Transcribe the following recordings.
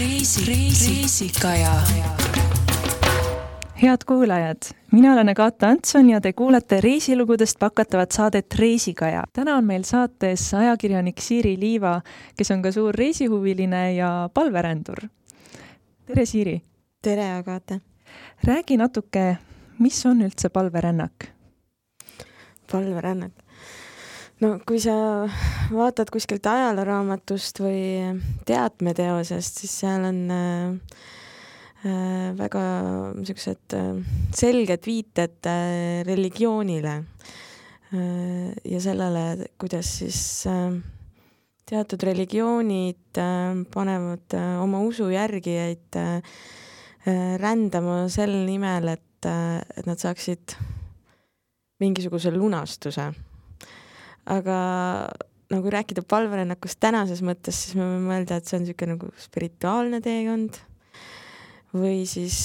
Reisi, Reisikaja. head kuulajad, mina olen Agata Antson ja te kuulate reisilugudest pakatavat saadet Reisikaja. täna on meil saates ajakirjanik Siiri Liiva, kes on ka suur reisihuviline ja palverändur. tere, Siiri! tere, Agata! räägi natuke, mis on üldse palverännak? palverännak? No kui sa vaatad kuskilt ajalooraamatust või teatmeteosest, siis seal on äh, äh, väga niisugused äh, selged viited äh, religioonile ja sellele, kuidas siis teatud religioonid panevad oma usujärgijaid rändama sel nimel, et et nad saaksid mingisuguse lunastuse aga nagu rääkida palverännakust tänases mõttes, siis me võime mõelda, et see on niisugune nagu spirituaalne teekond. või siis,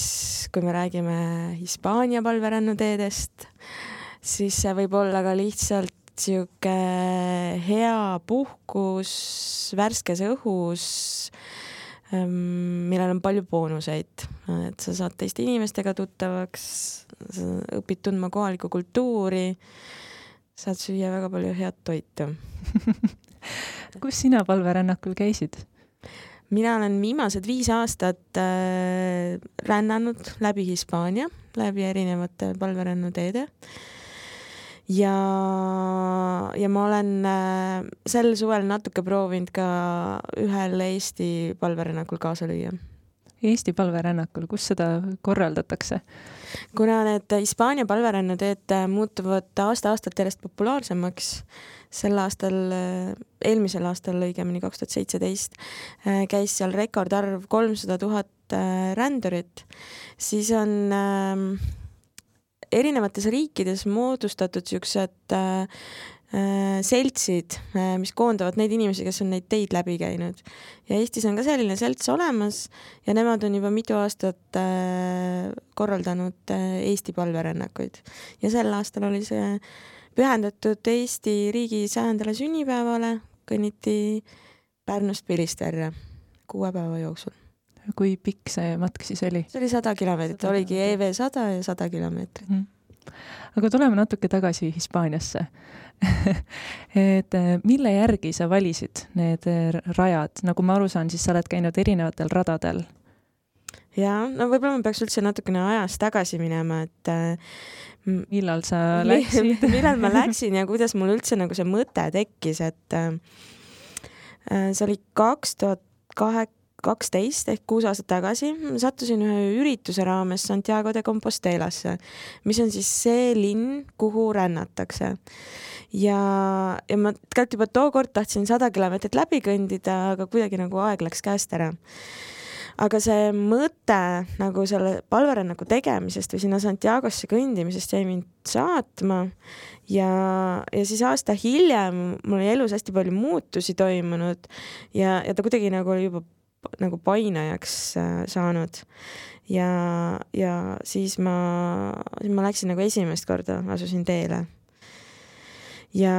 kui me räägime Hispaania palverännuteedest, siis see võib olla ka lihtsalt sihuke hea puhkus värskes õhus, ehm, millel on palju boonuseid, et sa saad teiste inimestega tuttavaks, õpid tundma kohalikku kultuuri saad süüa väga palju head toitu kus sina palverännakul käisid? mina olen viimased viis aastat äh, rännanud läbi Hispaania, läbi erinevate palverännuteede. ja, ja ma olen äh, sel suvel natuke proovinud ka ühel Eesti palverännakul kaasa lüüa. Eesti palverännakul, kus seda korraldatakse? Kuna need Hispaania palverännuteed muutuvad aasta-aastalt järjest populaarsemaks, sel aastal, eelmisel aastal õigemini, kaks tuhat seitseteist, käis seal rekordarv kolmsada tuhat äh, rändurit, siis on äh, erinevates riikides moodustatud äh, Äh, seltsid, äh, mis koondavad neid inimesi, kes on neid teid läbi käinud. ja Eestis on ka selline selts olemas ja nemad on juba mitu aastat äh, korraldanud Eesti palverännakuid ja sel aastal oli see pühendatud Eesti riigi sajandale sünnipäevale, kõnniti Pärnust Pilistverre kuue päeva jooksul. kui pikk see matk siis oli? see oli sada kilomeetrit, oligi EV sada ja sada kilomeetrit mm aga tuleme natuke tagasi Hispaaniasse. Et eh, mille järgi sa valisid need eh, rajad, nagu ma aru saan, siis sa oled käinud erinevatel radadel. ja no võib-olla ma peaks üldse natukene ajas tagasi minema, et äh, millal sa läksid? millal ma läksin ja kuidas mul üldse nagu see mõte tekkis, et äh, see oli kaks tuhat kaheksa kaksteist ehk kuus aastat tagasi sattusin ühe ürituse raames Santiago de Compostelasse, mis on siis see linn, kuhu rännatakse. ja, ja ma tegelikult juba tookord tahtsin sada kilomeetrit läbi kõndida, aga kuidagi nagu aeg läks käest ära aga see mõte nagu selle palverännaku tegemisest või sinna Santiagosse kõndimisest jäi mind saatma ja, ja siis aasta hiljem mul oli elus hästi palju muutusi toimunud ja, ja ta kuidagi nagu oli juba nagu painajaks äh, saanud. ja, ja siis ma, siis ma läksin nagu esimest korda, asusin teele. ja,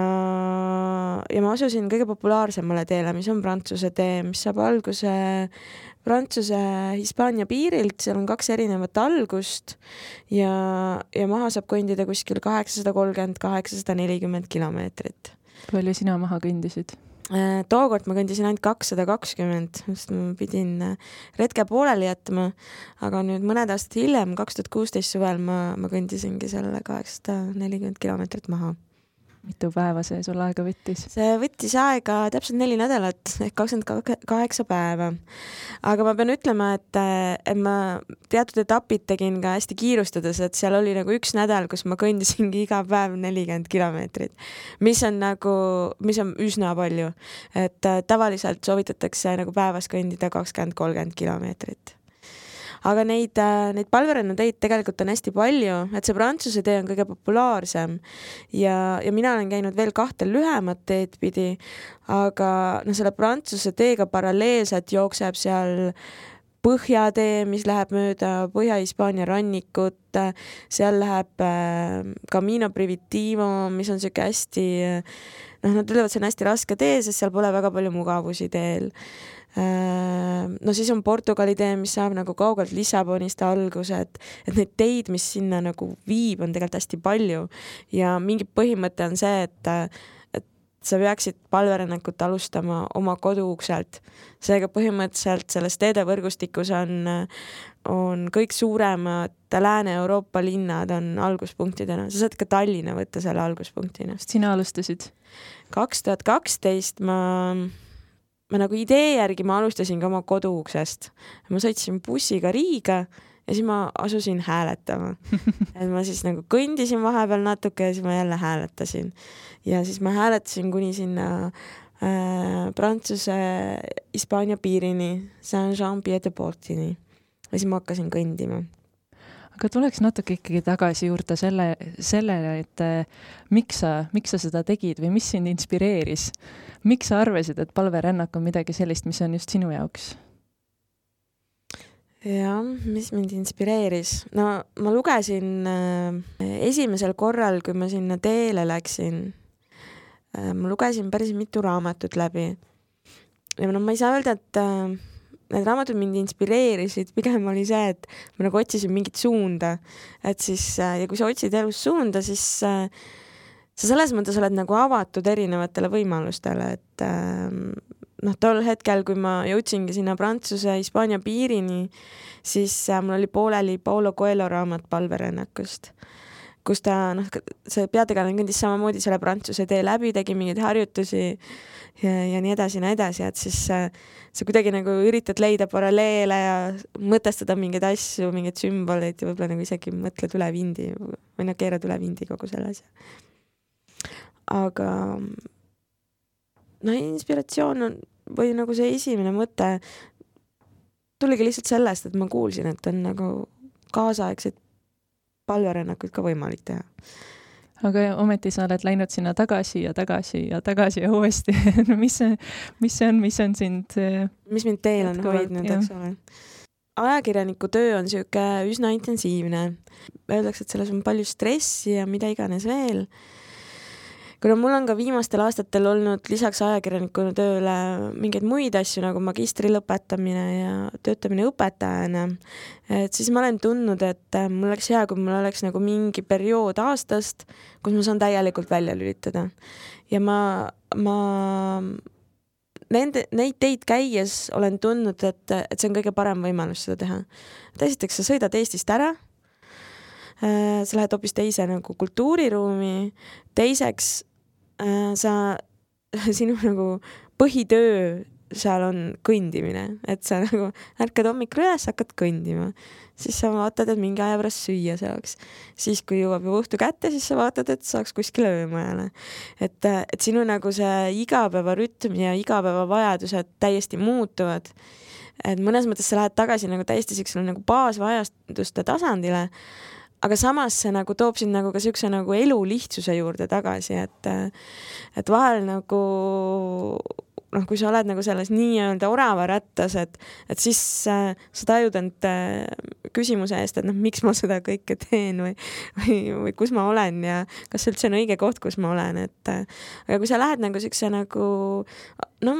ja ma asusin kõige populaarsemale teele, mis on Prantsuse tee, mis saab alguse Prantsuse-Hispaania piirilt, seal on kaks erinevat algust ja, ja maha saab kõndida kuskil kaheksasada kolmkümmend, kaheksasada nelikümmend kilomeetrit. palju sina maha kõndisid? Äh, tookord ma kõndisin ainult kakssada kakskümmend, sest ma pidin äh, retke pooleli jätma, aga nüüd mõned aastad hiljem, kaks tuhat kuusteist suvel ma, ma kõndisingi selle kaheksasada nelikümmend kilomeetrit maha mitu päeva see sul aega võttis? see võttis aega täpselt neli nädalat ehk kakskümmend kaheksa päeva. aga ma pean ütlema, et, et ma teatud etapid tegin ka hästi kiirustades, et seal oli nagu üks nädal, kus ma kõndisingi iga päev nelikümmend kilomeetrit, mis on nagu, mis on üsna palju. et tavaliselt soovitatakse nagu päevas kõndida kakskümmend, kolmkümmend kilomeetrit aga neid, äh, neid palverännuteid tegelikult on hästi palju, et see Prantsuse tee on kõige populaarsem ja, ja mina olen käinud veel kahte lühemat teed pidi, aga noh, selle Prantsuse teega paralleelselt jookseb seal põhjatee, mis läheb mööda Põhja-Hispaania rannikut, seal läheb äh, Camino Primitivo, mis on siuke hästi noh, nad ütlevad, see on hästi raske tee, sest seal pole väga palju mugavusi teel. Äh, no siis on Portugali tee, mis saab nagu kaugelt Lissabonist alguse, et, et neid teid, mis sinna nagu viib, on tegelikult hästi palju ja mingi põhimõte on see, et sa peaksid palverännakut alustama oma koduukselt. seega põhimõtteliselt selles teedevõrgustikus on, on kõik suuremad Lääne-Euroopa linnad on alguspunktidena, sa saad ka Tallinna võtta selle alguspunktina. sina alustasid? kaks tuhat kaksteist ma, ma nagu idee järgi ma alustasin ka oma koduuksest. ma sõitsin bussiga Riiga ja siis ma asusin hääletama. et ma siis nagu kõndisin vahepeal natuke ja siis ma jälle hääletasin. ja siis ma hääletasin kuni sinna äh, Prantsuse-Hispaania piirini, Saint-Jean-Pied-de-Portini. ja siis ma hakkasin kõndima aga tuleks natuke ikkagi tagasi juurde selle, sellele, et äh, miks sa, miks sa seda tegid või mis sind inspireeris? Miks sa arvasid, et palverännak on midagi sellist, mis on just sinu jaoks? jah, mis mind inspireeris? no ma lugesin äh, esimesel korral, kui ma sinna teele läksin äh,, ma lugesin päris mitu raamatut läbi. ja noh, ma ei saa öelda, et äh, need raamatud mind inspireerisid, pigem oli see, et ma nagu otsisin mingit suunda, et siis äh, ja kui sa otsid elus suunda, siis äh, sa selles mõttes oled nagu avatud erinevatele võimalustele, et äh, noh, tol hetkel, kui ma jõudsingi sinna Prantsuse-Hispaania piirini, siis äh, mul oli pooleli Paulo Coelho raamat palverännakust, kus ta noh, see peategelane kõndis samamoodi selle Prantsuse tee läbi, tegi mingeid harjutusi ja, ja nii edasi ja nii edasi, et siis äh, sa kuidagi nagu üritad leida paralleele ja mõtestada mingeid asju, mingeid sümboleid ja võib-olla nagu isegi mõtled üle vindi või noh, keerad üle vindi kogu selle asja. Aga no inspiratsioon on või nagu see esimene mõte tuligi lihtsalt sellest, et ma kuulsin, et on nagu kaasaegseid palverännakuid ka võimalik teha. aga ometi sa oled läinud sinna tagasi ja tagasi ja tagasi ja uuesti no mis see, mis see on, mis on sind mis mind teel on hoidnud, eks ole ajakirjaniku töö on sihuke üsna intensiivne. Öeldakse, et selles on palju stressi ja mida iganes veel kuna mul on ka viimastel aastatel olnud lisaks ajakirjanikuna tööle mingeid muid asju nagu magistri lõpetamine ja töötamine õpetajana, et siis ma olen tundnud, et mul oleks hea, kui mul oleks nagu mingi periood aastast, kus ma saan täielikult välja lülitada. ja ma, ma nende, neid teid käies olen tundnud, et, et see on kõige parem võimalus seda teha. et esiteks sa sõidad Eestist ära Äh, sa lähed hoopis teise nagu kultuuriruumi, teiseks äh, sa, sinu nagu põhitöö seal on kõndimine, et sa nagu ärkad hommikul üles, hakkad kõndima, siis sa vaatad, et mingi aja pärast süüa saaks. siis, kui jõuab juba õhtu kätte, siis sa vaatad, et saaks kuskile öömajale. et, et sinu nagu see igapäevarütm ja igapäevavajadused täiesti muutuvad. et mõnes mõttes sa lähed tagasi nagu täiesti siuksele nagu baasvajaduste tasandile aga samas see nagu toob sind nagu ka siukse nagu elu lihtsuse juurde tagasi, et et vahel nagu noh, kui sa oled nagu selles nii-öelda oravarattas, et, et siis äh, sa tajud end äh, küsimuse eest, et noh, miks ma seda kõike teen või, või, või kus ma olen ja kas üldse on õige koht, kus ma olen, et äh, aga kui sa lähed nagu siukse nagu no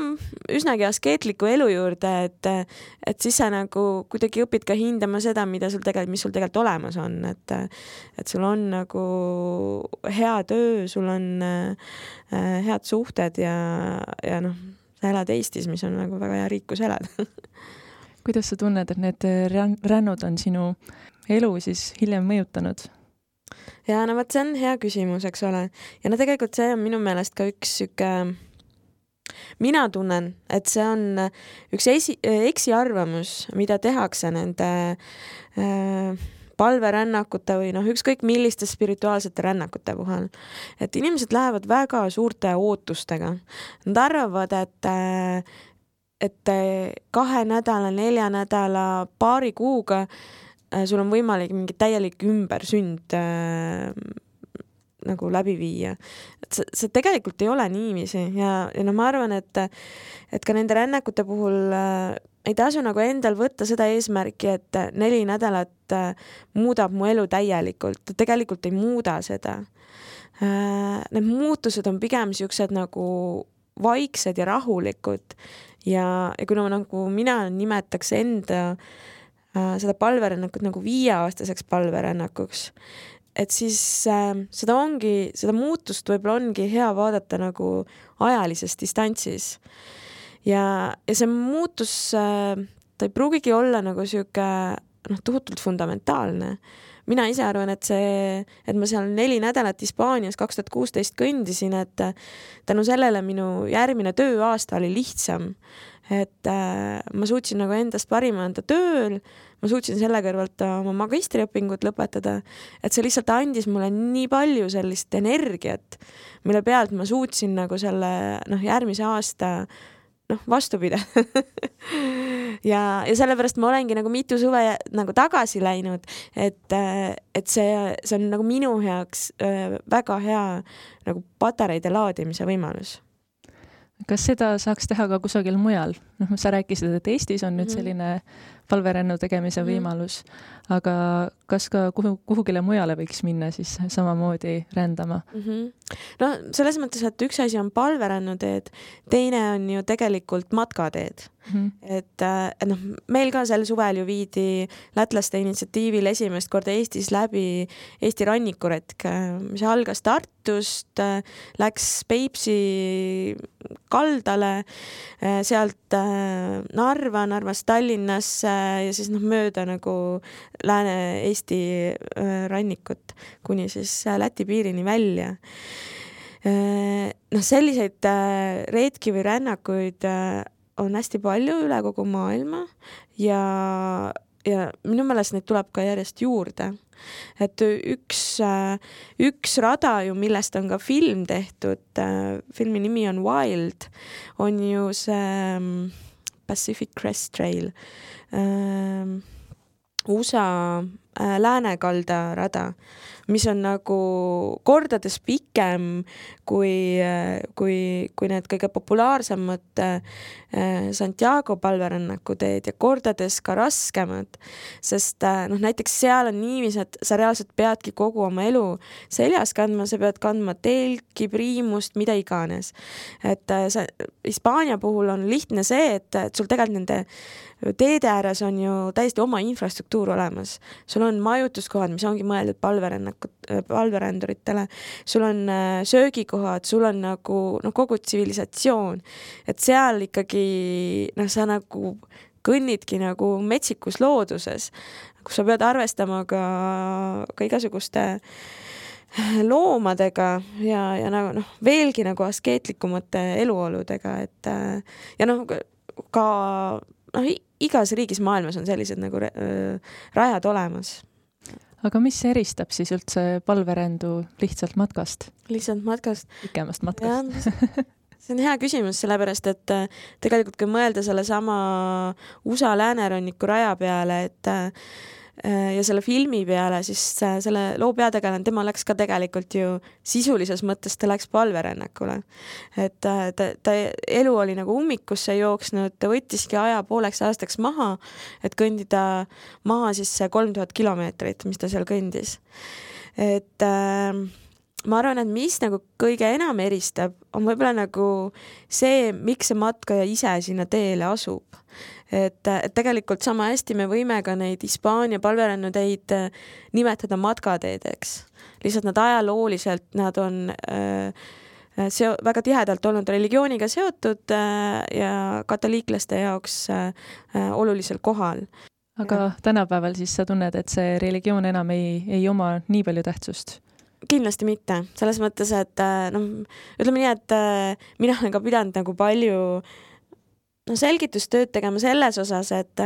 üsnagi askeetliku elu juurde, et, et siis sa nagu kuidagi õpid ka hindama seda, mida sul tegelikult, mis sul tegelikult olemas on, et, et sul on nagu hea töö, sul on äh, head suhted ja, ja noh sa elad Eestis, mis on nagu väga hea riik, kus elada kuidas sa tunned, et need rännud on sinu elu siis hiljem mõjutanud? ja no vot, see on hea küsimus, eks ole. ja no tegelikult see on minu meelest ka üks sihuke mina tunnen, et see on üks esi, eksiarvamus, mida tehakse nende äh, palverännakute või noh, ükskõik milliste spirituaalsete rännakute puhul. et inimesed lähevad väga suurte ootustega. Nad arvavad, et et kahe nädala, nelja nädala, paari kuuga äh, sul on võimalik mingi täielik ümbersünd äh, nagu läbi viia. et see, see tegelikult ei ole niiviisi ja, ja no ma arvan, et, et ka nende rännakute puhul äh, ei tasu nagu endal võtta seda eesmärki, et neli nädalat äh, muudab mu elu täielikult, tegelikult ei muuda seda. äh, need muutused on pigem siuksed nagu vaiksed ja rahulikud ja, ja kuna ma nagu mina nimetaks enda äh, seda palverännakut nagu viieaastaseks palverännakuks, et siis äh, seda ongi, seda muutust võib-olla ongi hea vaadata nagu ajalises distantsis. ja, ja see muutus äh,, ta ei pruugigi olla nagu sihuke noh, tohutult fundamentaalne mina ise arvan, et see, et ma seal neli nädalat Hispaanias kaks tuhat kuusteist kõndisin, et tänu sellele minu järgmine tööaasta oli lihtsam. et äh, ma suutsin nagu endast parima anda tööl, ma suutsin selle kõrvalt oma magistriõpingud lõpetada, et see lihtsalt andis mulle nii palju sellist energiat, mille pealt ma suutsin nagu selle noh, järgmise aasta noh, vastu pidada ja, ja sellepärast ma olengi nagu mitu suve nagu tagasi läinud, et, et see, see on nagu minu äh, väga hea nagu patareide laadimise võimalus kas seda saaks teha ka kusagil mujal? noh, sa rääkisid, et Eestis on nüüd mhm. selline palverännu tegemise mm võimalus, aga kas ka kuhu, kuhugile mujale võiks minna siis samamoodi rändama mm? -hmm. no selles mõttes, et üks asi on palverännuteed, teine on ju tegelikult matkateed mm. -hmm. et, äh, et noh, meil ka sel suvel ju viidi lätlaste initsiatiivil esimest korda Eestis läbi Eesti rannikuretk, mis algas Tartust, äh, läks Peipsi kaldale, äh, sealt Narva, Narvast Tallinnasse ja siis noh, mööda nagu Lääne-Eesti äh, rannikut kuni siis äh, Läti piirini välja. Äh, noh, selliseid reetki või rännakuid on hästi palju üle kogu maailma ja, ja minu meelest neid tuleb ka järjest juurde. et üks, üks rada ju, millest on ka film tehtud, filmi nimi on Wild, on ju see mm, Pacific Crest Trail. Äh, USA äh, läänekalda rada, mis on nagu kordades pikem kui, äh, kui, kui need kõige populaarsemad äh, Santiago palverännakuteed ja kordades ka raskemad, sest noh, näiteks seal on niiviisi, et sa reaalselt peadki kogu oma elu seljas kandma, sa pead kandma telki, priimust, mida iganes. et see Hispaania puhul on lihtne see, et, et sul tegelikult nende teede ääres on ju täiesti oma infrastruktuur olemas, sul on majutuskohad, mis ongi mõeldud palverännakut, palveränduritele, sul on äh, söögikohad, sul on nagu noh, kogu tsivilisatsioon, et seal ikkagi noh, sa nagu kõnnidki nagu metsikus looduses, kus sa pead arvestama ka, ka igasuguste loomadega ja, ja nagu noh, veelgi nagu askeetlikumate eluoludega, et äh, ja noh, ka noh, igas riigis maailmas on sellised nagu rajad olemas. Aga mis eristab siis üldse palverändu lihtsalt matkast? lihtsalt matkast? pikemast matkast? see on hea küsimus, sellepärast et äh, tegelikult kui mõelda sellesama USA lääneranniku raja peale, et äh, ja selle filmi peale siis äh, selle loo peategelane, tema läks ka tegelikult ju sisulises mõttes, ta läks palverännakule. et äh, ta, ta elu oli nagu ummikusse jooksnud, ta võttiski aja pooleks aastaks maha, et kõndida maha siis see kolm tuhat kilomeetrit, mis ta seal kõndis. et äh, ma arvan, et mis nagu kõige enam eristab, on võib-olla nagu see, miks see matkaja ise sinna teele asub et, et tegelikult sama hästi me võime ka neid Hispaania palverännuteid äh, nimetada matkateedeks. lihtsalt nad ajalooliselt, nad on äh, äh, seo-, väga tihedalt olnud religiooniga seotud äh, ja katoliiklaste jaoks äh, äh, olulisel kohal. aga ja. tänapäeval siis sa tunned, et see religioon enam ei, ei oma nii palju tähtsust? Kindlasti mitte, selles mõttes, et noh, ütleme nii, et mina olen ka pidanud nagu palju äh, no selgitustööd tegema selles osas, et,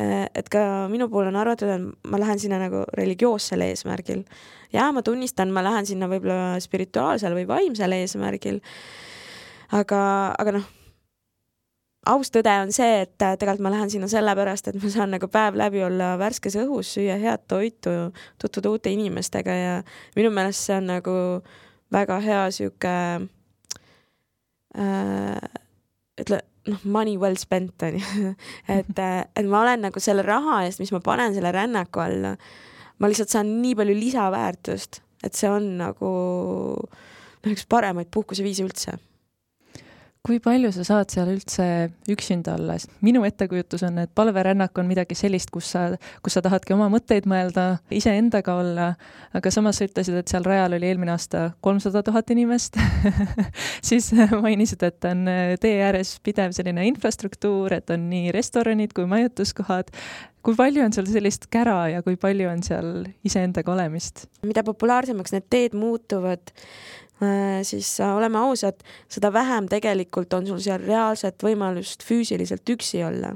et ka minu puhul on arvatud, et ma lähen sinna nagu religioossel eesmärgil. ja ma tunnistan, ma lähen sinna võib-olla spirituaalsel või vaimsel eesmärgil. aga, aga noh, aus tõde on see, et tegelikult ma lähen sinna sellepärast, et ma saan nagu päev läbi olla värskes õhus, süüa head toitu, tutvuda uute inimestega ja minu meelest see on nagu väga hea sihuke äh, ütle noh, money well spent on ju. Et, et ma olen nagu selle raha eest, mis ma panen selle rännaku alla, ma lihtsalt saan nii palju lisaväärtust et see on nagu noh, üks paremaid puhkuseviise üldse kui palju sa saad seal üldse üksinda olla, sest minu ettekujutus on, et palverännak on midagi sellist, kus sa, kus sa tahadki oma mõtteid mõelda, iseendaga olla, aga samas sa ütlesid, et seal rajal oli eelmine aasta kolmsada tuhat inimest siis mainisid, et on tee ääres pidev selline infrastruktuur, et on nii restoranid kui majutuskohad. kui palju on seal sellist kära ja kui palju on seal iseendaga olemist? mida populaarsemaks need teed muutuvad, siis oleme ausad, seda vähem tegelikult on sul seal reaalset võimalust füüsiliselt üksi olla.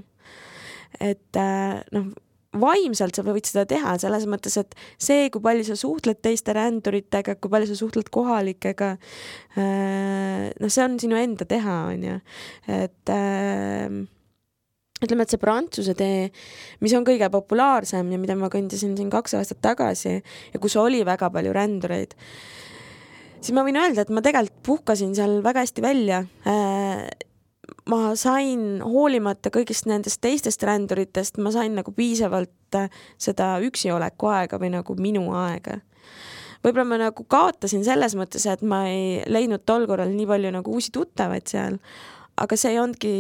et äh, noh, vaimselt sa võid seda teha selles mõttes, et see, kui palju sa suhtled teiste ränduritega, kui palju sa suhtled kohalikega, äh, noh, see on sinu enda teha, onju, et ütleme, et see Prantsuse tee, mis on kõige populaarsem ja mida ma kõndisin siin kaks aastat tagasi ja kus oli väga palju rändureid siis ma võin öelda, et ma tegelikult puhkasin seal väga hästi välja. Äh, ma sain hoolimata kõigist nendest teistest ränduritest, ma sain nagu piisavalt äh, seda üksioleku aega või nagu minu aega. võib-olla ma nagu kaotasin selles mõttes, et ma ei leidnud tol korral nii palju nagu uusi tuttavaid seal, aga see ei olnudki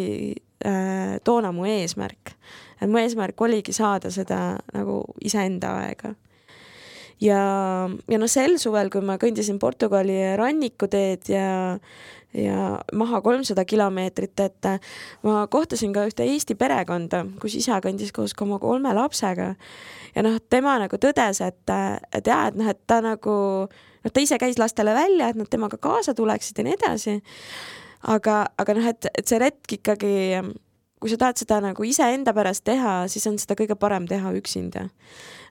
äh, toona mu eesmärk. et mu eesmärk oligi saada seda nagu iseenda aega ja, ja noh, sel suvel, kui ma kõndisin Portugali rannikuteed ja ja maha kolmsada kilomeetrit, et ma kohtasin ka ühte Eesti perekonda, kus isa kõndis koos oma kolme lapsega ja noh, tema nagu tõdes, et, et jaa, et noh, et ta nagu noh, ta ise käis lastele välja, et nad temaga kaasa tuleksid ja nii edasi. aga, aga noh, et, et see retk ikkagi kui sa tahad seda nagu iseenda pärast teha, siis on seda kõige parem teha üksinda.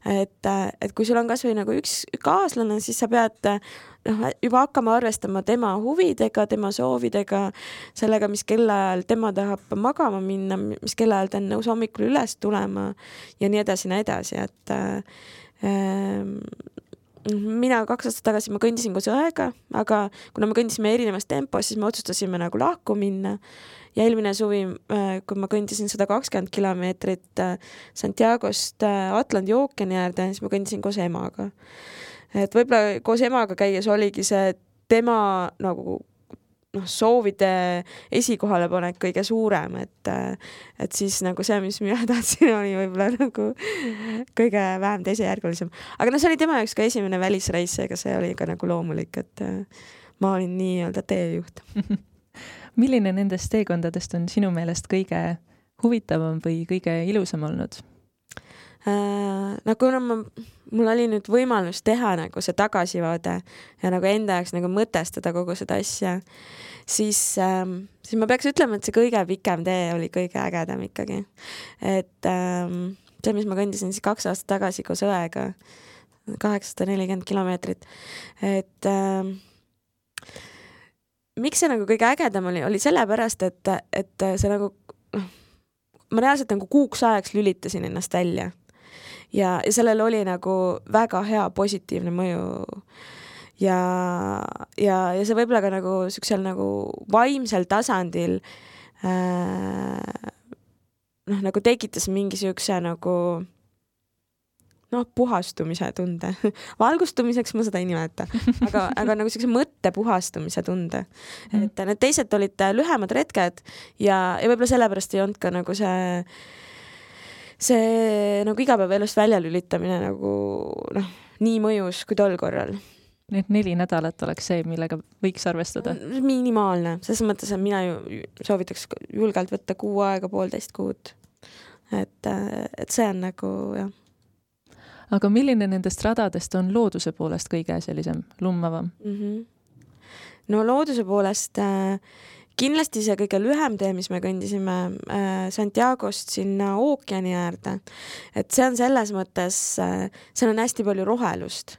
Et, et kui sul on kasvõi nagu üks kaaslane, siis sa pead noh, juba hakkama arvestama tema huvidega, tema soovidega, sellega, mis kellaajal tema tahab magama minna, mis kellaajal ta on nõus hommikul üles tulema ja nii edasi ja nii edasi, et ähm, mina kaks aastat tagasi ma kõndisin koos õega, aga kuna me kõndisime erinevas tempos, siis me otsustasime nagu lahku minna ja eelmine suvi, äh, kui ma kõndisin sada kakskümmend kilomeetrit äh, Santiagost äh, Atlandi ookeani äärde, siis ma kõndisin koos emaga. et võib-olla koos emaga käies oligi see tema nagu noh, soovide esikohale panek kõige suurem, et, et siis nagu see, mis mina tahtsin, oli võib-olla nagu kõige vähem teisejärgulisem. aga noh, see oli tema jaoks ka esimene välisreis, seega see oli ka nagu loomulik, et ma olin nii-öelda teejuht milline nendest teekondadest on sinu meelest kõige huvitavam või kõige ilusam olnud äh,? no kuna ma, mul oli nüüd võimalus teha nagu see tagasivaade ja nagu enda jaoks nagu mõtestada kogu seda asja, siis ähm,, siis ma peaks ütlema, et see kõige pikem tee oli kõige ägedam ikkagi. et ähm, see, mis ma kõndisin siis kaks aastat tagasi koos õega, kaheksasada nelikümmend kilomeetrit, et ähm, miks see nagu kõige ägedam oli, oli sellepärast, et, et see nagu noh, ma reaalselt nagu kuuks ajaks lülitasin ennast välja. ja, ja sellel oli nagu väga hea positiivne mõju. Ja, ja, ja see võib-olla ka nagu siuksel nagu vaimsel tasandil äh, noh, nagu tekitas mingi siukse nagu noh, puhastumise tunde valgustumiseks ma seda ei nimeta, aga, aga nagu siukse mõtte puhastumise tunde. Mhm. et need teised olid lühemad retked ja, ja võib-olla sellepärast ei olnud ka nagu see, see nagu igapäevaelust välja lülitamine nagu noh, nii mõjus kui tol korral nii et neli nädalat oleks see, millega võiks arvestada? minimaalne, selles mõttes, et mina ju soovitaks julgelt võtta kuu aega, poolteist kuud. et, et see on nagu jah aga milline nendest radadest on looduse poolest kõige sellisem lummavam mm? -hmm. no looduse poolest äh, kindlasti see kõige lühem tee, mis me kõndisime äh, Santiagost sinna ookeani äärde, et see on selles mõttes äh,, seal on hästi palju rohelust.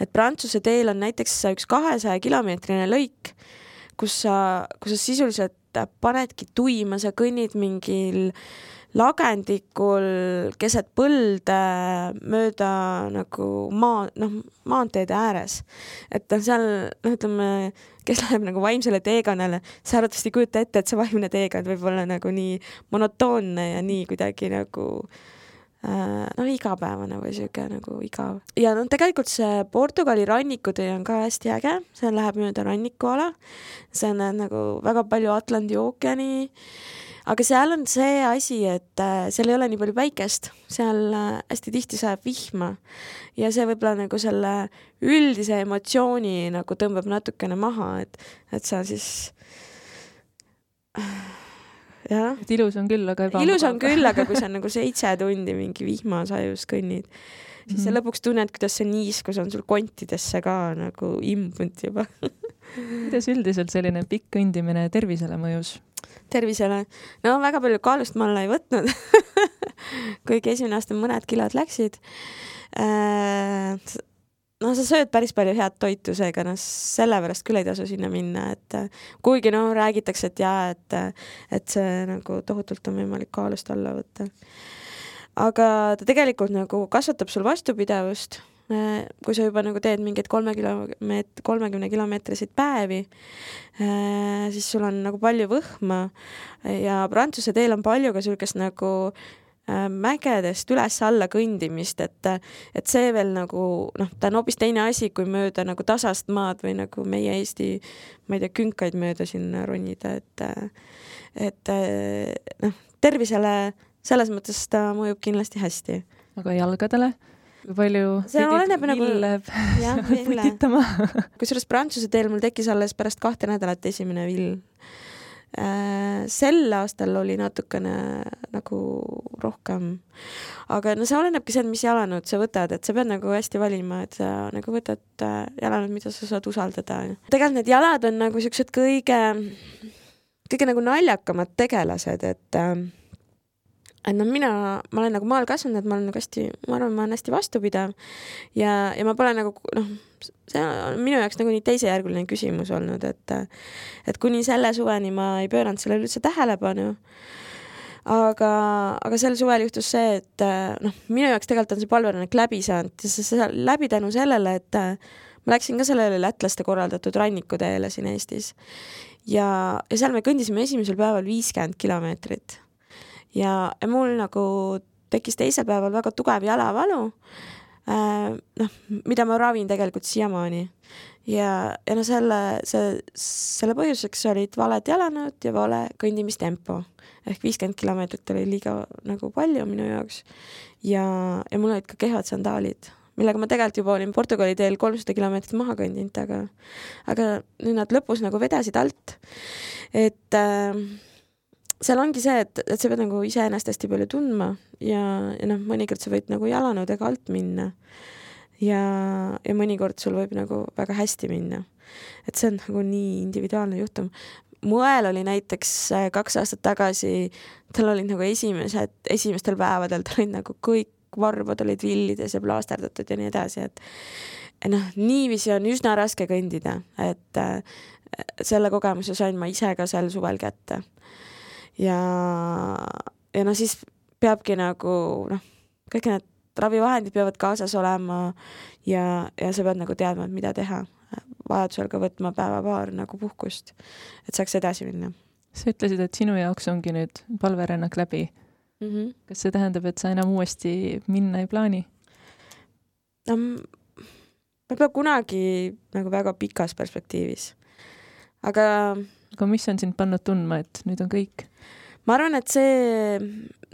et Prantsuse teel on näiteks üks kahesaja kilomeetrine lõik, kus sa, kus sa sisuliselt panedki tuima, sa kõnnid mingil äh, lagendikul keset põlde mööda nagu maa, noh, maanteede ääres. et noh, seal noh, ütleme, kes läheb nagu vaimsele teekonnale, see arvatavasti ei kujuta ette, et see vaimne teekond võib olla nagu nii monotoonne ja nii kuidagi nagu noh, igapäevane või sihuke nagu igav. ja noh, tegelikult see Portugali rannikutee on ka hästi äge, see läheb mööda rannikuala. see on nagu väga palju Atlandi ookeani. Aga seal on see asi, et äh, seal ei ole nii palju päikest, seal äh, hästi tihti sajab vihma ja see võib-olla nagu selle üldise emotsiooni nagu tõmbab natukene maha, et, et sa siis jah. et ilus on küll, aga ebamugav. ilus on küll, aga kui sa nagu seitse tundi mingi vihmasajus kõnnid, siis mm -hmm. sa mhm. lõpuks tunned, kuidas see niiskus on sul kontidesse ka nagu imbunud juba kuidas üldiselt selline pikk kõndimine tervisele mõjus? Tervisele, no väga palju kaalust ma alla ei võtnud. Kuigi esimene aasta mõned kilod läksid. Äh, no sa sööd päris palju head toitu, seega noh, sellepärast küll ei tasu sinna minna, et kuigi noh, räägitakse, et jaa, et, et see nagu tohutult on võimalik kaalust alla võtta. aga ta tegelikult nagu kasvatab sul vastupidavust, kui sa juba nagu teed mingeid kolme kilomeet-, kolmekümne kilomeetriseid päevi, siis sul on nagu palju võhma ja Prantsuse teel on palju ka niisugust nagu Äh, mägedest üles-alla kõndimist, et, et see veel nagu noh, ta on hoopis teine asi, kui mööda nagu tasast maad või nagu meie Eesti, ma ei tea, künkaid mööda siin ronida, et, et noh, tervisele selles mõttes ta mõjub kindlasti hästi. aga jalgadele? Palju see oleneb nagu jah, putitama? Kusjuures Prantsuse teel mul tekkis alles pärast kahte nädalat esimene vill. Äh, sel aastal oli natukene nagu rohkem, aga no see olenebki see, mis jalanõud sa võtad, et sa pead nagu hästi valima, et sa nagu võtad äh, jalanõud, mida sa saad usaldada. tegelikult need jalad on nagu siuksed kõige, kõige nagu naljakamad tegelased, et äh, et noh, mina, ma olen nagu maal kasvanud, ma olen nagu hästi, ma arvan, ma olen hästi vastupidav. Ja, ja ma pole nagu noh, see on minu jaoks nagu nii teisejärguline küsimus olnud, et et kuni selle suveni ma ei pööranud sellele üldse tähelepanu. aga, aga sel suvel juhtus see, et noh, minu jaoks tegelikult on see palverännak läbi saanud. Ja see läbi tänu sellele, et ma läksin ka sellele lätlaste korraldatud rannikuteele siin Eestis. Ja, ja seal me kõndisime esimesel päeval viiskümmend kilomeetrit ja, mul nagu tekkis teisel päeval väga tugev jalavalu äh,. noh, mida ma ravin tegelikult siiamaani ja, ja no selle, see, selle põhjuseks olid valed jalanõud ja vale kõndimistempo ehk viiskümmend kilomeetrit oli liiga nagu palju minu jaoks ja, ja mul olid ka kehvad sandaalid millega ma tegelikult juba olin Portugali teel kolmsada kilomeetrit maha kõndinud, aga, aga nüüd nad lõpus nagu vedasid alt. et äh, seal ongi see, et, et sa pead nagu iseennast hästi palju tundma ja, ja noh, mõnikord sa võid nagu jalanõudega alt minna. ja, ja mõnikord sul võib nagu väga hästi minna. et see on nagu nii individuaalne juhtum. mu õel oli näiteks äh, kaks aastat tagasi, tal olid nagu esimesed, esimestel päevadel tal olid nagu kõik varbad olid villides ja plaasterdatud ja nii edasi, et noh, niiviisi on üsna raske kõndida, et äh, selle kogemuse sain ma ise ka sel suvel kätte ja, ja no siis peabki nagu noh, kõik need ravivahendid peavad kaasas olema ja, ja sa pead nagu teadma, et mida teha. vajadusel ka võtma päeva-paar nagu puhkust, et saaks edasi minna. sa ütlesid, et sinu jaoks ongi nüüd palverännak läbi mm. -hmm. kas see tähendab, et sa enam uuesti minna ei plaani? no ma pole kunagi nagu väga pikas perspektiivis. aga aga mis on sind pannud tundma, et nüüd on kõik? ma arvan, et see,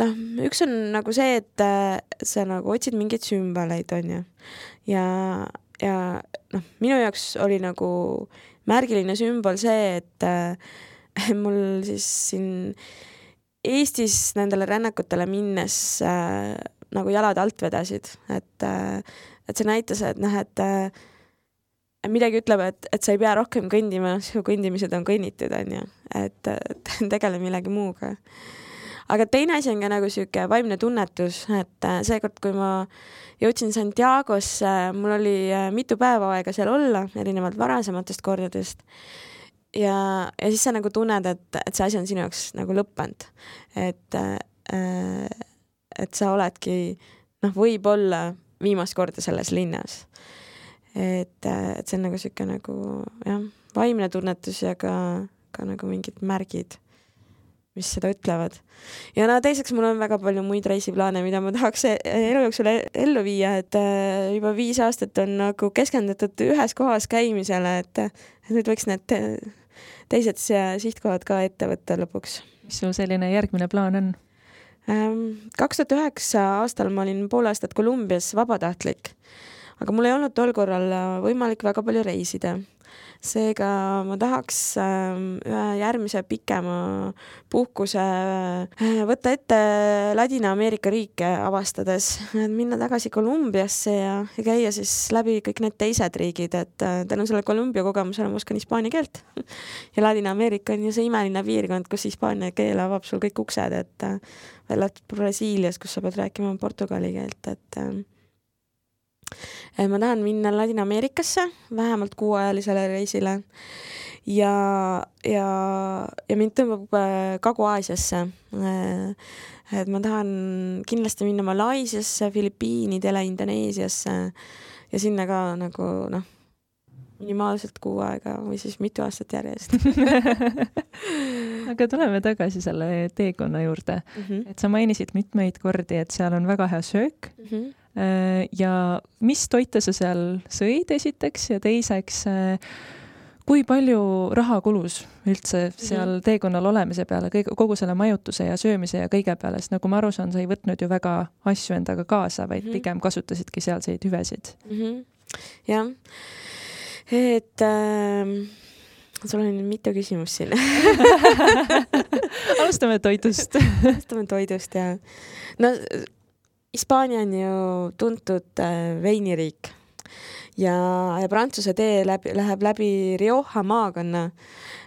noh, üks on nagu see, et äh, sa nagu otsid mingeid sümboleid, onju. ja, ja noh, minu jaoks oli nagu märgiline sümbol see, et äh, mul siis siin Eestis nendele rännakutele minnes äh, nagu jalad alt vedasid, et äh,, et see näitas, et noh, et äh, midagi ütleb, et, et sa ei pea rohkem kõndima, su kõndimised on kõnnitud, onju, et tegele millegi muuga. aga teine asi on ka nagu sihuke vaimne tunnetus, et äh, seekord, kui ma jõudsin Santiagosse, mul oli äh, mitu päeva aega seal olla, erinevalt varasematest kordadest. ja, ja siis sa nagu tunned, et, et see asi on sinu jaoks nagu lõppenud, et äh,, et sa oledki noh, võib-olla viimast korda selles linnas et, et see on nagu sihuke nagu jah, vaimne tunnetus ja ka, ka nagu mingid märgid. mis seda ütlevad. ja no teiseks mul on väga palju muid reisiplaane, mida ma tahaks e-, elu jooksul e-, ellu viia, et äh, juba viis aastat on nagu keskendutud ühes kohas käimisele, et, et nüüd võiks need teised sihtkohad ka ette võtta lõpuks. mis su selline järgmine plaan on? Ähm, kaks tuhat üheksa aastal ma olin pool aastat Kolumbias vabatahtlik, aga mul ei olnud tol korral võimalik väga palju reisida seega ma tahaks ähm, ühe järgmise pikema puhkuse äh, võtta ette Ladina-Ameerika riike avastades, minna tagasi Kolumbiasse ja, ja käia siis läbi kõik need teised riigid, et äh, tänu sellele Kolumbia kogemusele ma oskan hispaania keelt. ja Ladina-Ameerika on ju see imeline piirkond, kus hispaania keel avab sul kõik uksed, et äh, välja arvatud Brasiilias, kus sa pead rääkima portugali keelt, et ma tahan minna Ladina-Ameerikasse vähemalt kuuajalisele reisile ja, ja, ja mind tõmbab äh, Kagu-Aasiasse. Äh, et ma tahan kindlasti minna Malaisiasse, Filipiinidele, Indoneesiasse ja sinna ka nagu noh, minimaalselt kuu aega või siis mitu aastat järjest aga tuleme tagasi selle teekonna juurde mm. -hmm. et sa mainisid mitmeid kordi, et seal on väga hea söök mm. -hmm Äh, ja mis toite sa seal sõid, esiteks, ja teiseks, äh, kui palju raha kulus üldse mhm. seal teekonnal olemise peale, kõige, kogu selle majutuse ja söömise ja kõige peale, sest nagu ma aru saan, sa ei võtnud ju väga asju endaga kaasa, vaid -hmm. pigem kasutasidki sealseid hüvesid mm. -hmm. jah, et äh sul on mitu küsimust siin alustame toidust alustame toidust ja no Hispaania on ju tuntud äh, veiniriik. Ja, ja Prantsuse tee läbi, läheb läbi Rioja maakonna,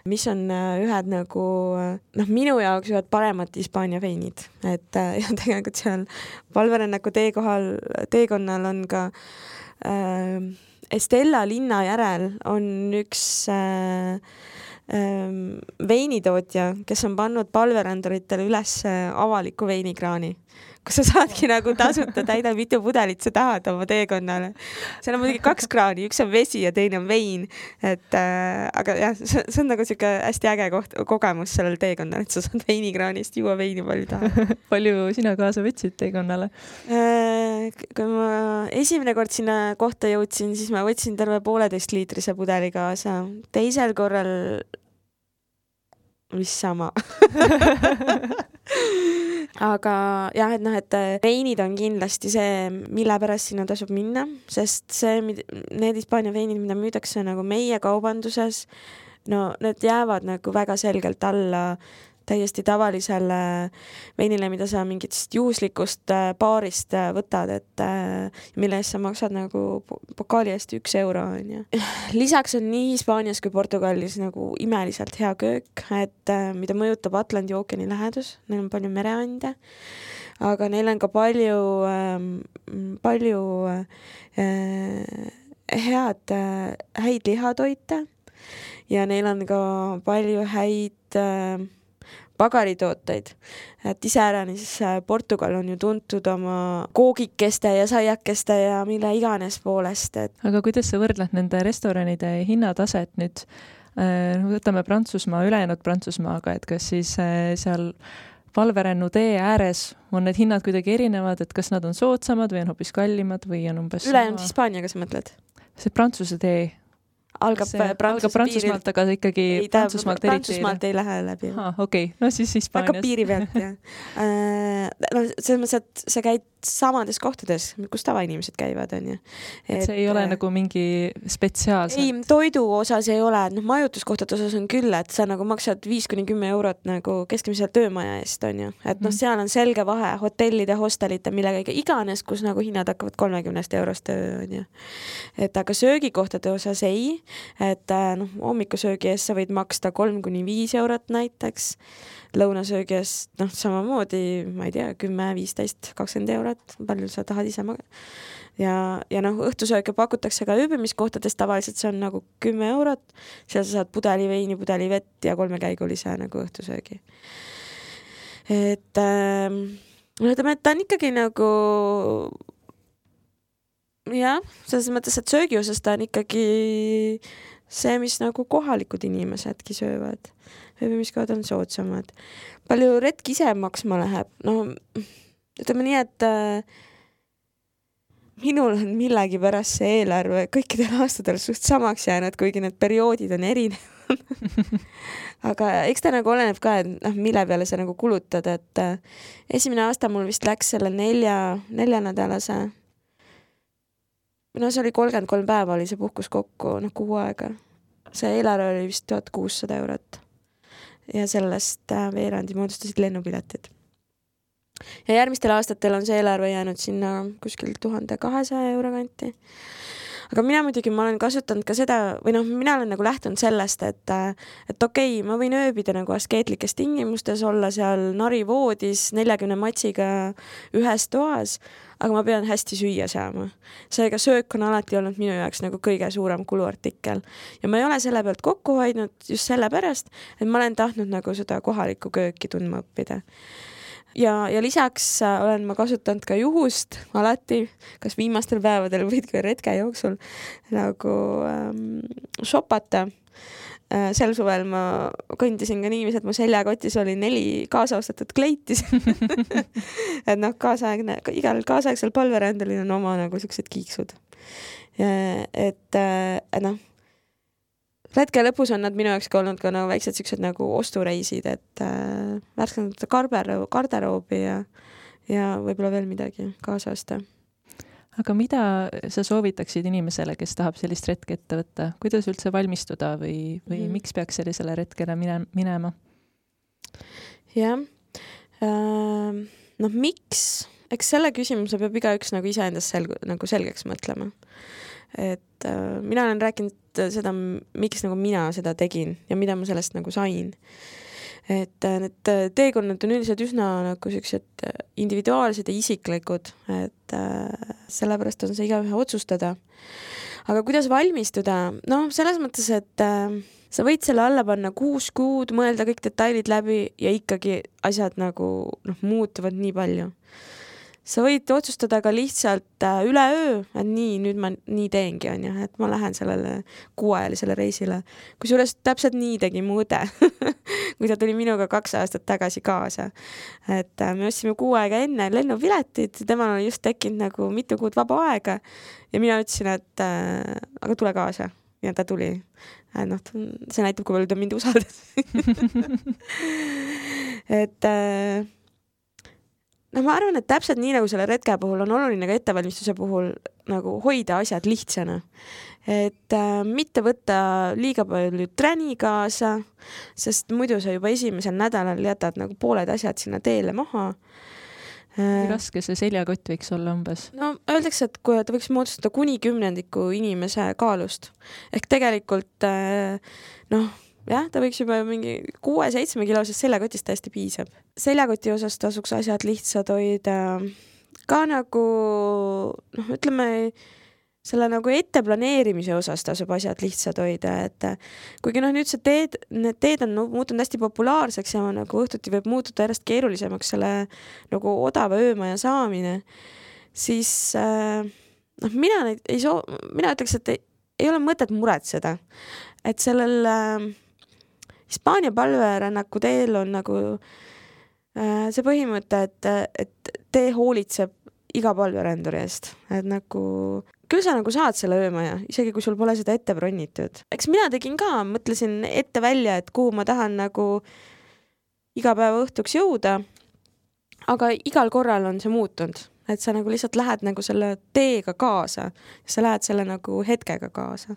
mis on äh, ühed nagu äh, noh, minu jaoks ühed paremad Hispaania veinid, et ja tegelikult seal valverännaku teekohal, teekonnal on ka äh, Estella linna järel on üks äh, veinitootja, kes on pannud palveränduritele üles avaliku veinikraani kus sa saadki nagu tasuta, täida mitu pudelit sa tahad oma teekonnale. seal on muidugi kaks kraani, üks on vesi ja teine on vein. et äh, aga jah, see, see on nagu sihuke hästi äge koht, kogemus sellel teekonnal, et sa saad veinikraanist juua veini palju tahad palju sina kaasa võtsid teekonnale äh,? kui ma esimene kord sinna kohta jõudsin, siis ma võtsin terve pooleteistliitrise pudeli kaasa. teisel korral vist sama. Aga jah, et noh, et veinid on kindlasti see, mille pärast sinna tasub minna, sest see, need Hispaania veinid, mida müüakse nagu meie kaubanduses, no need jäävad nagu väga selgelt alla täiesti tavalisele veinile, mida sa mingitest juhuslikust äh, baarist äh, võtad, et äh, mille eest sa maksad nagu pokaali eest üks euro, onju. lisaks on nii Hispaanias kui Portugalis nagu imeliselt hea köök, et mida mõjutab Atlandi ookeani lähedus, neil on palju mereande, aga neil on ka palju, ähm, palju head, häid lihatoite ja neil on ka palju häid äh, pagaritooteid. et iseäranis äh, Portugal on ju tuntud oma koogikeste ja saiakeste ja mille iganes poolest, et. aga kuidas sa võrdled nende restoranide hinnataset nüüd? Äh, võtame Prantsusmaa, ülejäänud Prantsusmaaga, et kas siis äh, seal valverännu tee ääres on need hinnad kuidagi erinevad, et kas nad on soodsamad või on hoopis kallimad või on umbes ülejäänud Hispaaniaga, sa mõtled? see Prantsuse tee algab Prantsuse Prantsusmaalt, aga ikkagi ei, Prantsusmaalt eriti Prantsusmaalt ei lähe läbi. okei no siis Hispaanias. hakkab piiri pealt, jah. Äh, no selles mõttes, et sa käid samades kohtades, kus tavainimesed käivad, onju. et see ei ole äh, nagu mingi spetsiaalselt? ei, toidu osas ei ole, noh, majutuskohtade osas on küll, et sa nagu maksad viis kuni kümme eurot nagu keskmise töömaja eest, onju. et noh, mhm. seal on selge vahe hotellide, hostelite, millega iganes, kus nagu hinnad hakkavad kolmekümnest eurost, onju. et aga söögikohtade osas ei, et äh, noh, hommikusöögi eest sa võid maksta kolm kuni viis eurot näiteks lõunasöögi eest noh, samamoodi, ma ei tea, kümme, viisteist, kakskümmend eurot, palju sa tahad ise magada. ja, ja noh, õhtusööke pakutakse ka ööbimiskohtades, tavaliselt see on nagu kümme eurot, seal sa saad pudeli veini, pudeli vett ja kolmekäigulise nagu õhtusöögi. et äh, ütleme, et ta on ikkagi nagu jah, selles mõttes, et söögi osas ta on ikkagi see, mis nagu kohalikud inimesedki söövad ööbimiskohad on soodsamad. palju retk ise maksma läheb? no ütleme nii, et äh, minul on millegipärast see eelarve kõikidel aastatel suht samaks jäänud, kuigi need perioodid on erinevad aga eks ta nagu oleneb ka, et noh, mille peale sa nagu kulutad, et äh, esimene aasta mul vist läks selle nelja, neljanädalase no see oli kolmkümmend kolm päeva oli see puhkus kokku, noh kuu aega. see eelarve oli vist tuhat kuussada eurot. ja sellest äh, veerandi moodustasid lennupiletid ja järgmistel aastatel on see eelarve jäänud sinna kuskil tuhande kahesaja euro kanti. aga mina muidugi, ma olen kasutanud ka seda või noh, mina olen nagu lähtunud sellest, et, et okei okay,, ma võin ööbida nagu askeetlikes tingimustes, olla seal narivoodis neljakümne matsiga ühes toas, aga ma pean hästi süüa saama. seega söök on alati olnud minu jaoks nagu kõige suurem kuluartikkel ja ma ei ole selle pealt kokku hoidnud just sellepärast, et ma olen tahtnud nagu seda kohalikku kööki tundma õppida ja, ja lisaks äh, olen ma kasutanud ka juhust alati, kas viimastel päevadel või ka retke jooksul nagu ähm, shopata äh,. Sel suvel ma kõndisin ka niiviisi, et mu seljakotis oli neli kaasaostetud kleiti et noh, kaasaegne, igal kaasaegsel palverändalil on oma nagu siuksed kiiksud. äh, et noh retke lõpus on nad minu jaoks ka olnud ka nagu väiksed siuksed nagu ostureisid, et äh, värskendada garderoobi ja, ja võib-olla veel midagi kaasa osta. Aga mida sa soovitaksid inimesele, kes tahab sellist retke ette võtta, kuidas üldse valmistuda või, või mm -hmm. miks peaks sellisele retkele mine, minema? jah äh,, noh, miks, eks selle küsimuse peab igaüks nagu iseendas selg-, nagu selgeks mõtlema et äh, mina olen rääkinud seda, miks nagu mina seda tegin ja mida ma sellest nagu sain. Et äh, need äh, teekonnad on üldiselt üsna nagu siuksed äh, individuaalsed ja isiklikud, et sellepärast on see igaühe otsustada. aga kuidas valmistuda, noh, selles mõttes, et sa võid selle alla panna kuus kuud, mõelda kõik detailid läbi ja ikkagi asjad nagu noh, muutuvad nii palju sa võid otsustada ka lihtsalt äh, üleöö, et nii, nüüd ma nii teengi, onju, et ma lähen sellele kuuajalisele reisile. kusjuures täpselt nii tegi mu õde kui ta tuli minuga kaks aastat tagasi kaasa. et äh, me ostsime kuu aega enne lennupiletid, temal oli just tekkinud nagu mitu kuud vaba aega ja mina ütlesin, et äh, aga tule kaasa ja ta tuli. noh, see näitab, kui palju ta mind usaldas et äh, noh, ma arvan, et täpselt nii nagu selle retke puhul on oluline ka ettevalmistuse puhul nagu hoida asjad lihtsana. et äh, mitte võtta liiga palju träni kaasa, sest muidu sa juba esimesel nädalal jätad nagu pooled asjad sinna teele maha äh, raske see seljakott võiks olla umbes? no öeldakse, et kui ta võiks moodustada kuni kümnendiku inimese kaalust ehk tegelikult äh, noh jah, ta võiks juba mingi kuue-seitsme kilosest seljakotist täiesti piisab. seljakoti osas tasuks asjad lihtsad hoida ka nagu noh, ütleme selle nagu etteplaneerimise osas tasub asjad lihtsad hoida, et kuigi noh, nüüd see teed, need teed on muutunud hästi populaarseks ja nagu õhtuti võib muutuda järjest keerulisemaks selle nagu odava öömaja saamine, siis äh, noh, mina neid ei soo-, mina ütleks, et ei, ei ole mõtet muretseda, et sellel äh, Hispaania palverännaku teel on nagu äh, see põhimõte, et, et tee hoolitseb iga palveränduri eest, et nagu küll sa nagu saad selle öömaja, isegi kui sul pole seda ette bronnitud. eks mina tegin ka, mõtlesin ette välja, et kuhu ma tahan nagu iga päeva õhtuks jõuda. aga igal korral on see muutunud, et sa nagu lihtsalt lähed nagu selle teega kaasa, sa lähed selle nagu hetkega kaasa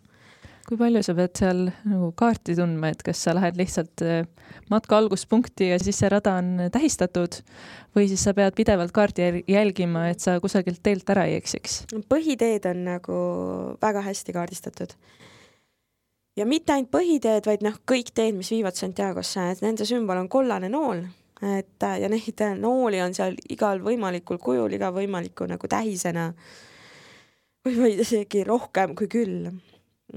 kui palju sa pead seal nagu kaarti tundma, et kas sa lähed lihtsalt äh, matka alguspunkti ja siis see rada on tähistatud või siis sa pead pidevalt kaardi jälgima, et sa kusagilt teelt ära ei eksiks? põhiteed on nagu väga hästi kaardistatud. ja mitte ainult põhiteed, vaid noh, kõik teed, mis viivad Santiagosse, et nende sümbol on kollane nool, et ja neid nooli on seal igal võimalikul kujul, iga võimaliku nagu tähisena või isegi rohkem kui küll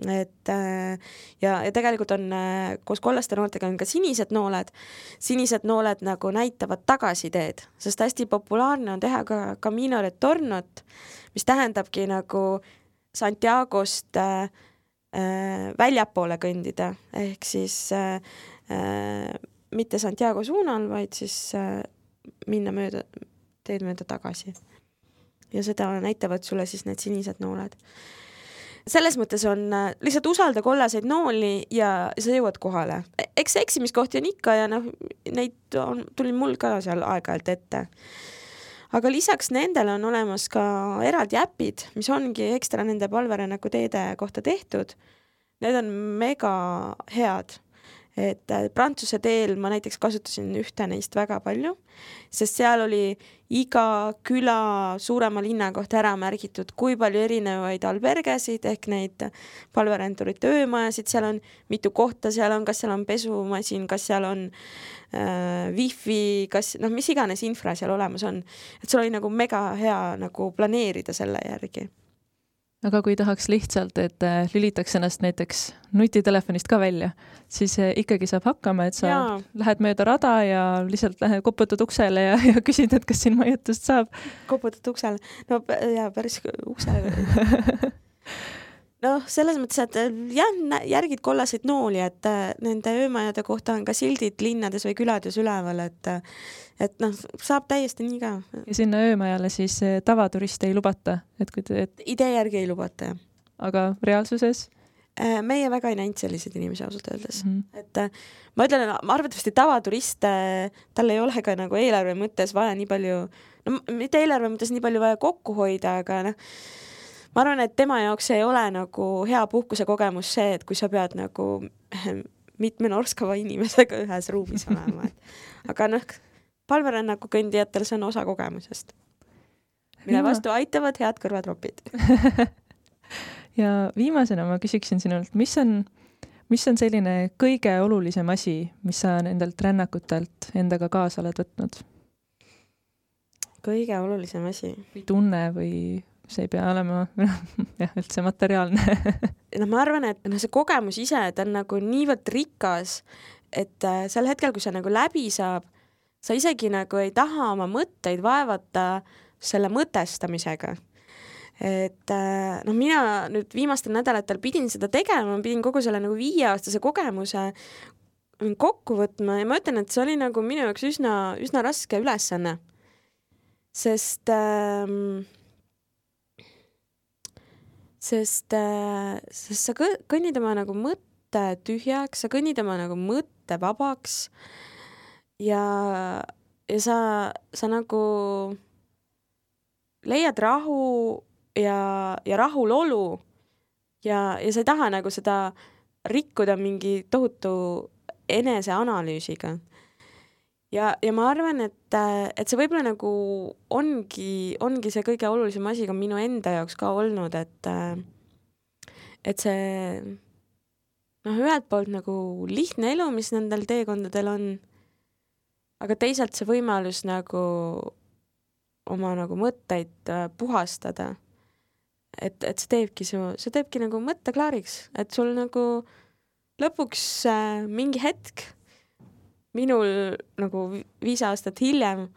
et äh, ja, ja tegelikult on äh, koos kollaste nooltega on ka sinised nooled. sinised nooled nagu näitavad tagasiteed, sest hästi populaarne on teha ka Camino Retornot, mis tähendabki nagu Santiagost äh, äh, väljapoole kõndida, ehk siis äh, äh, mitte Santiago suunal, vaid siis äh, minna mööda, teed mööda tagasi. ja seda näitavad sulle siis need sinised nooled. Selles mõttes on äh, lihtsalt usalda kollaseid nooli ja sa jõuad kohale. eks eksimiskohti on ikka ja noh, neid on, tuli mul ka seal aeg-ajalt ette aga lisaks nendele on olemas ka eraldi äpid, mis ongi ekstra nende palverännaku teede kohta tehtud. Need on mega head et äh, Prantsuse teel ma näiteks kasutasin ühte neist väga palju, sest seal oli iga küla suurema linna kohta ära märgitud, kui palju erinevaid albergesid ehk neid palveränturite öömajasid seal on, mitu kohta seal on, kas seal on pesumasin, kas seal on äh, wifi, kas noh, mis iganes infra seal olemas on, et sul oli nagu mega hea nagu planeerida selle järgi aga kui tahaks lihtsalt, et äh, lülitaks ennast näiteks nutitelefonist ka välja, siis äh, ikkagi saab hakkama, et sa Jaa. lähed mööda rada ja lihtsalt lähed, koputad uksele ja, ja küsid, et kas siin majutust saab. koputad uksele, no jaa, päris uksele noh, selles mõttes, et äh, jah, järgid kollaseid nooli, et äh, nende öömajade kohta on ka sildid linnades või külades üleval, et äh, et noh, saab täiesti nii ka. ja sinna öömajale siis tavaturiste ei lubata, et kui te et...? idee järgi ei lubata, jah. aga reaalsuses? meie väga ei näinud selliseid inimesi ausalt öeldes mm, -hmm. et ma ütlen, arvatavasti tavaturist, tal ei ole ka nagu eelarve mõttes vaja nii palju, no mitte eelarve mõttes nii palju vaja kokku hoida, aga noh, ma arvan, et tema jaoks ei ole nagu hea puhkusekogemus see, et kui sa pead nagu mitme norskava inimesega ühes ruumis olema, et aga noh, palverännaku kõndijatel see on osa kogemusest, mille vastu aitavad head kõrvatropid ja viimasena ma küsiksin sinult, mis on, mis on selline kõige olulisem asi, mis sa nendelt rännakutelt endaga kaasa oled võtnud? kõige olulisem asi? või tunne või see ei pea olema jah, üldse materiaalne no ma arvan, et noh, see kogemus ise, ta on nagu niivõrd rikas, et äh, sel hetkel, kui see nagu läbi saab, sa isegi nagu ei taha oma mõtteid vaevata selle mõtestamisega. et noh, mina nüüd viimastel nädalatel pidin seda tegema, pidin kogu selle nagu viieaastase kogemuse kokku võtma ja ma ütlen, et see oli nagu minu jaoks üsna, üsna raske ülesanne. sest ähm, sest, äh, sest sa kõnnid oma nagu mõtte tühjaks, sa kõnnid oma nagu mõtte vabaks. Ja, ja sa, sa nagu leiad rahu ja, ja rahulolu. Ja, ja sa ei taha nagu seda rikkuda mingi tohutu eneseanalüüsiga ja, ja ma arvan, et, et see võib-olla nagu ongi, ongi see kõige olulisem asi ka minu enda jaoks ka olnud, et, et see noh, ühelt poolt nagu lihtne elu, mis nendel teekondadel on, aga teisalt see võimalus nagu oma nagu mõtteid äh, puhastada. et, et see teebki su, see teebki nagu mõtte klaariks, et sul nagu lõpuks äh, mingi hetk minul nagu viis aastat hiljem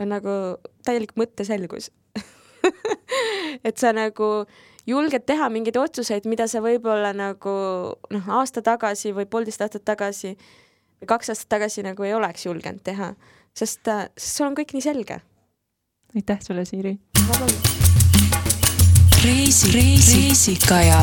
on nagu täielik mõtteselgus et sa nagu julged teha mingeid otsuseid, mida sa võib-olla nagu noh, aasta tagasi või poolteist aastat tagasi või kaks aastat tagasi nagu ei oleks julgenud teha, sest, sest sul on kõik nii selge. aitäh sulle, Siiri! reisi, reisikaja